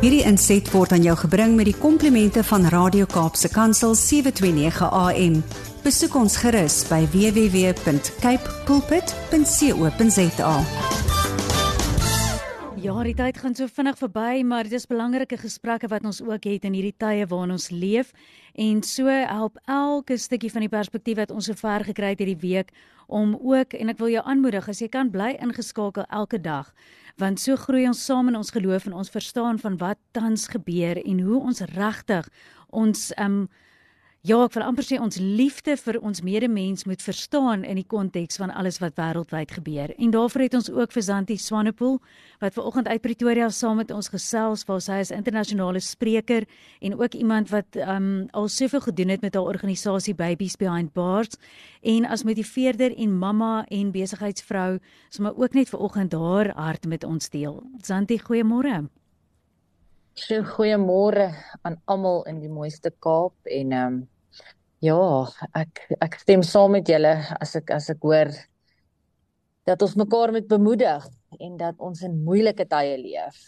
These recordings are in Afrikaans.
Hierdie inset word aan jou gebring met die komplimente van Radio Kaapse Kansel 729 AM. Besoek ons gerus by www.cape pulpit.co.za. Ja, die tyd gaan so vinnig verby, maar dit is belangrike gesprekke wat ons ook het in hierdie tye waarin ons leef en so help elke stukkie van die perspektief wat ons sover gekry het hierdie week om ook en ek wil jou aanmoedig as jy kan bly ingeskakel elke dag want so groei ons saam in ons geloof en ons verstaan van wat tans gebeur en hoe ons regtig ons um Ja, ek wil amper sê ons liefde vir ons medemens moet verstaan in die konteks van alles wat wêreldwyd gebeur. En daarvoor het ons ook vir Zanti Swanepoel wat ver oggend uit Pretoria saam met ons gesels, waar sy as internasionale spreker en ook iemand wat um al soveel gedoen het met haar organisasie Babies Behind Bars en as motiveerder en mamma en besigheidsvrou, sommer ook net ver oggend haar hart met ons deel. Zanti, goeiemôre. So goeiemôre aan almal in die mooiste Kaap en ehm um, ja, ek ek stem saam met julle as ek as ek hoor dat ons mekaar moet bemoedig en dat ons in moeilike tye leef.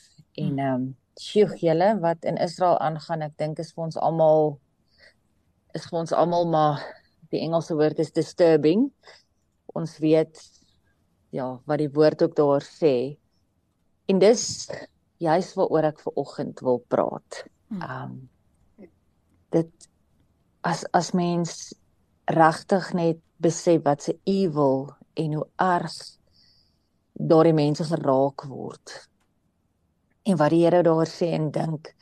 En ehm um, sjoe julle wat in Israel aangaan, ek dink is vir ons almal is vir ons almal maar die Engelse woord is disturbing. Ons weet ja, wat die woord ook daar sê. En dis juist waaroor ek ver oggend wil praat. Um dit as as mens regtig net besef wat se evil en hoe erg daardie mense geraak word. En wat die Here daar sê en dink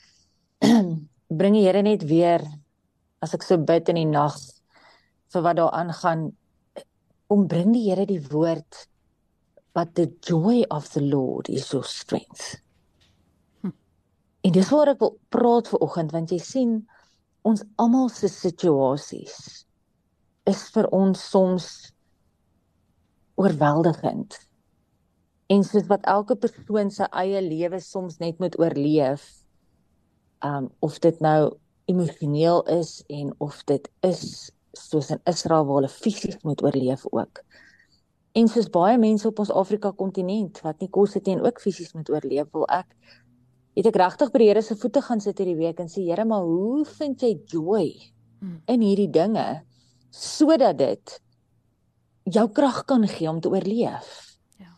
bring die Here net weer as ek so bid in die nag vir wat daar aangaan om bring die Here die woord but the joy of the Lord is your strength. En dis waar ek wil praat vir oggend want jy sien ons almal se situasies is vir ons soms oorweldigend. En soos wat elke persoon se eie lewe soms net moet oorleef, um of dit nou emosioneel is en of dit is soos in Israel waar hulle fisies moet oorleef ook. En soos baie mense op ons Afrika kontinent wat nie kos het en ook fisies moet oorleef, wil ek het ek regtig by die Here se voete gaan sit hierdie week en sê Here, maar hoe vind jy joy hmm. in hierdie dinge sodat dit jou krag kan gee om te oorleef? Ja.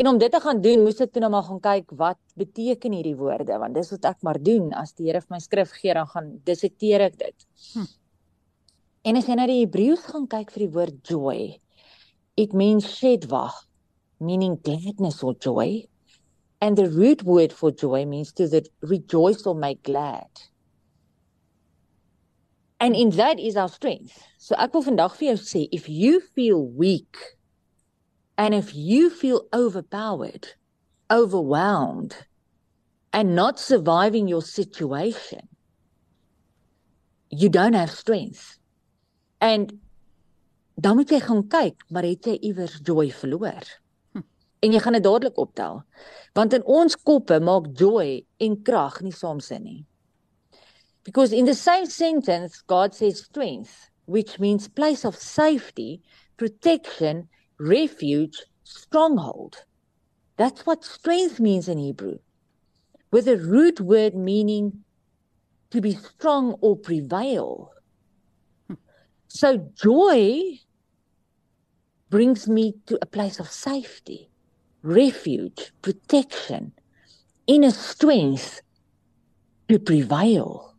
En om dit te gaan doen, moes ek toe nou maar gaan kyk wat beteken hierdie woorde want dis wat ek maar doen as die Here vir my skrif gee dan gaan dissekteer ek dit. Hm. En as jy na die Hebreëus gaan kyk vir die woord joy, it means shedwa, meaning gladness or joy. And the root word for joy means to that rejoice or make glad. And in that is our strength. So ek wil vandag vir jou sê if you feel weak and if you feel overpowered, overwhelmed and not surviving your situation, you don't have strength. And dan moet jy gaan kyk, maar het jy iewers joy verloor? En jy gaan dit dadelik optel. Want in ons koppe maak joy en krag nie saam sin nie. Because in the same sentence God says strength, which means place of safety, protection, refuge, stronghold. That's what strength means in Hebrew. With a root word meaning to be strong or prevail. So joy brings me to a place of safety refuge, protection, inner strength to prevail.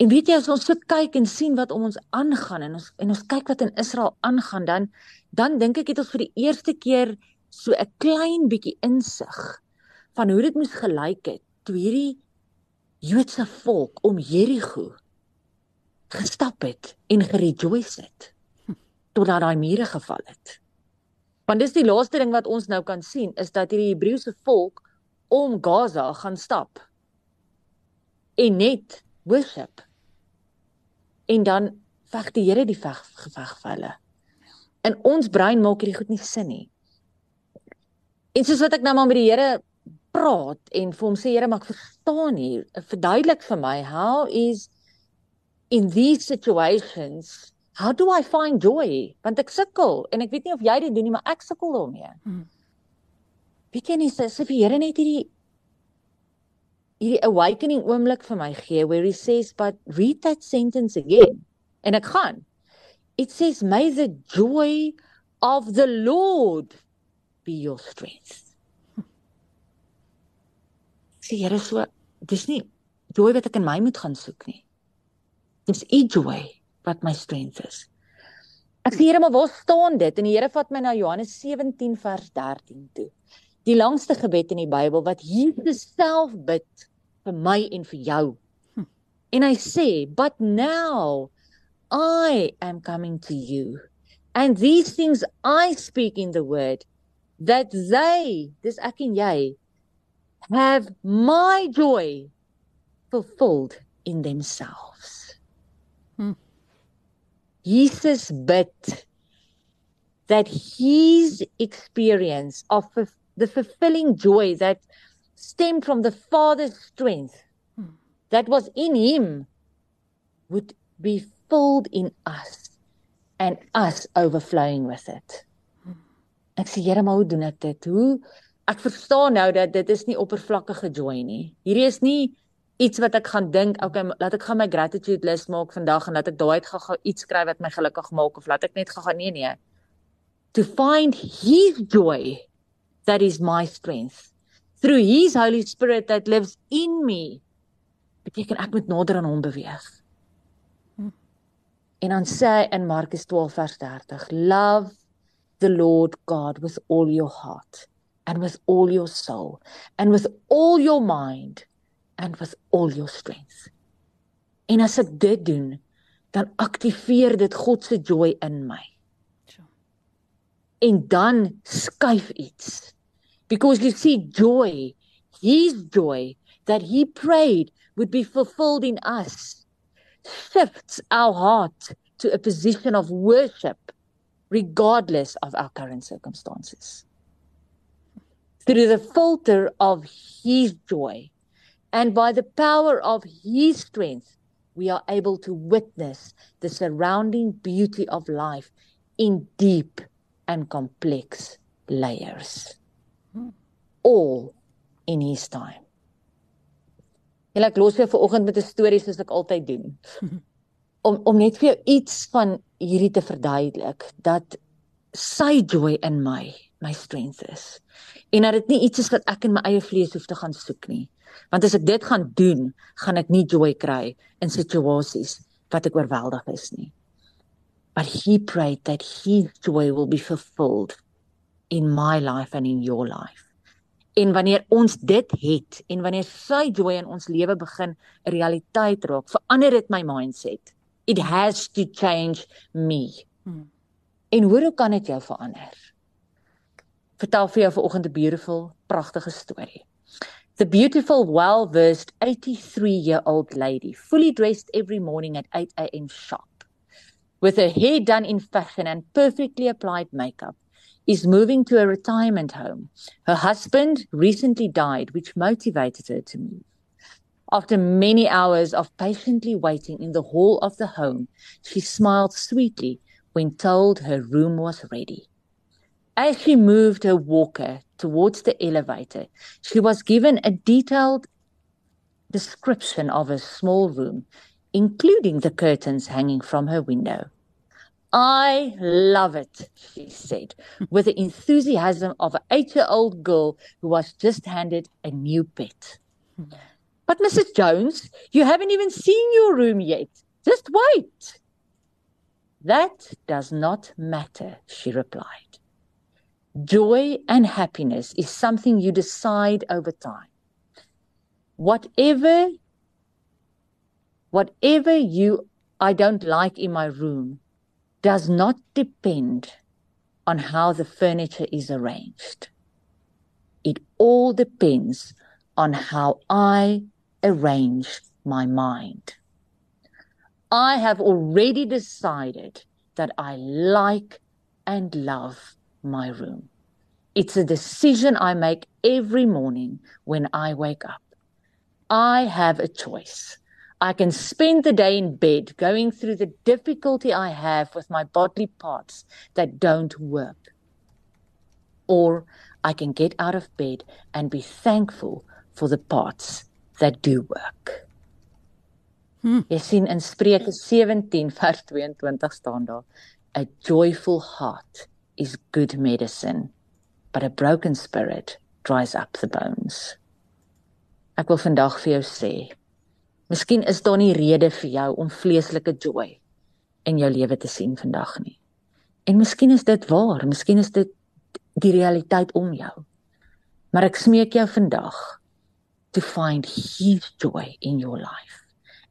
En weet jy as ons so kyk en sien wat om ons aangaan en ons en ons kyk wat in Israel aangaan dan dan dink ek het ons vir die eerste keer so 'n klein bietjie insig van hoe dit moes gelyk het toe hierdie Joodse volk om Jerigo gestap het en gerejoice het totdat daai mure geval het. Want dis die laaste ding wat ons nou kan sien is dat hierdie Hebreëse volk om Gaza gaan stap. En net worship. En dan veg die Here die veg geveg vir hulle. In ons brein maak hierdie goed nie sin nie. En soos wat ek nou maar met die Here praat en vir hom sê Here, maak verstaan hier, verduidelik vir my how is in these situations how do I find joy? Want ek sukkel en ek weet nie of jy dit doen nie, maar ek sukkel daarmee. Hmm. Weet jy nie, sê vir Here net hierdie hierdie awakening oomblik vir my gee where he says but read that sentence again. En ek gaan. It says may the joy of the Lord be your strength. Sê Here so, dis nie joy wat ek in my moet gaan soek nie. Dis u joy wat my strength is. Ek sê Here, maar waar staan dit? En die Here vat my na Johannes 17 vers 13 toe. Die langste gebed in die Bybel wat Jesus self bid vir my en vir jou. Hm. En hy sê, "But now I am coming to you. And these things I speak in the word that they, dis ek en jy, have my joy fulfilled in themselves." Hm. Jesus bid that his experience of the fulfilling joy that stemmed from the Father's strength hmm. that was in him would be filled in us and us overflowing with it. Hmm. Ek sê Here, maar hoe doen ek dit? Hoe ek verstaan nou dat dit is nie oppervlakkige joy nie. Hierdie is nie iets wat ek gaan dink, okay, laat ek gaan my gratitude list maak vandag en laat ek daai uit gou iets skryf wat my gelukkig maak of laat ek net gou nee nee. To find his joy that is my strength through his holy spirit that lives in me beteken ek moet nader aan hom beweeg. Hmm. En dan sê in Markus 12 vers 30, love the Lord God with all your heart and with all your soul and with all your mind and with all your strength. En as ek dit doen, dan aktiveer dit God se joy in my. En dan skuif iets. Because you see joy, his joy that he prayed would be fulfilled in us shifts our heart to a position of worship regardless of our current circumstances. Through the filter of his joy, And by the power of His strength, we are able to witness the surrounding beauty of life in deep and complex layers. All in His time. Julle ek los vir vanoggend met 'n storie soos ek altyd doen. Om om net vir jou iets van hierdie te verduidelik dat sy joy in my my strength is. En dat dit nie iets is wat ek in my eie vlees hoef te gaan soek nie. Want as ek dit gaan doen, gaan ek nie joy kry in situasies wat ek oorweldig is nie. But he prayed that his joy will be fulfilled in my life and in your life. En wanneer ons dit het en wanneer sy joy in ons lewe begin 'n realiteit raak, verander dit my mindset. It has to change me. Hmm. En hoe kan dit jou verander? Vertel vir jou vanoggend 'n beautiful, pragtige storie. The beautiful, well versed 83 year old lady, fully dressed every morning at 8 a.m. sharp, with her hair done in fashion and perfectly applied makeup, is moving to a retirement home. Her husband recently died, which motivated her to move. After many hours of patiently waiting in the hall of the home, she smiled sweetly when told her room was ready. As she moved her walker towards the elevator, she was given a detailed description of her small room, including the curtains hanging from her window. I love it, she said, with the enthusiasm of an eight year old girl who was just handed a new pet. But Mrs. Jones, you haven't even seen your room yet. Just wait. That does not matter, she replied. Joy and happiness is something you decide over time. Whatever whatever you I don't like in my room does not depend on how the furniture is arranged. It all depends on how I arrange my mind. I have already decided that I like and love my room. It's a decision I make every morning when I wake up. I have a choice. I can spend the day in bed going through the difficulty I have with my bodily parts that don't work. Or I can get out of bed and be thankful for the parts that do work. Hmm. Jy sien in Spreuke 17 vers 22 staan daar: A joyful heart is good medicine, but a broken spirit dries up the bones. Ek wil vandag vir jou sê, miskien is daar nie rede vir jou om vleeslike joy in jou lewe te sien vandag nie. En miskien is dit waar, miskien is dit die realiteit om jou. Maar ek smeek jou vandag to find his joy in your life.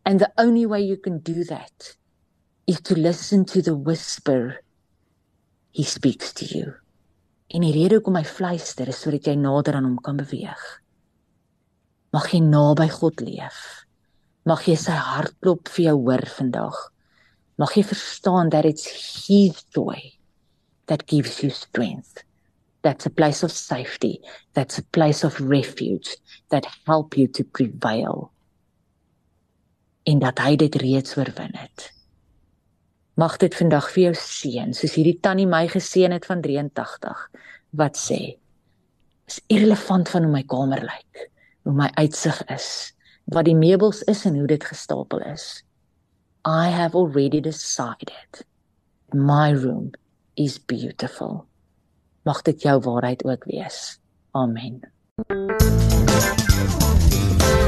And the only way you can do that is to listen to the whisper he speaks to you. En die rede hoekom hy fluister is sodat jy nader aan hom kan beweeg. Mag jy naby God leef. Mag jy sy hartklop vir jou hoor vandag. Mag jy verstaan that it's his joy that gives you strength. That's a place of safety. That's a place of refuge that help you to prevail. En dat hy dit reeds oorwin het. Mag dit vandag vir jou seën, soos hierdie tannie my geseën het van 83 wat sê: "Is irrelevant van hoe my kamer lyk, hoe my uitsig is, wat die meubels is en hoe dit gestapel is. I have already decided my room is beautiful." Mag dit jou waarheid ook wees. Amen.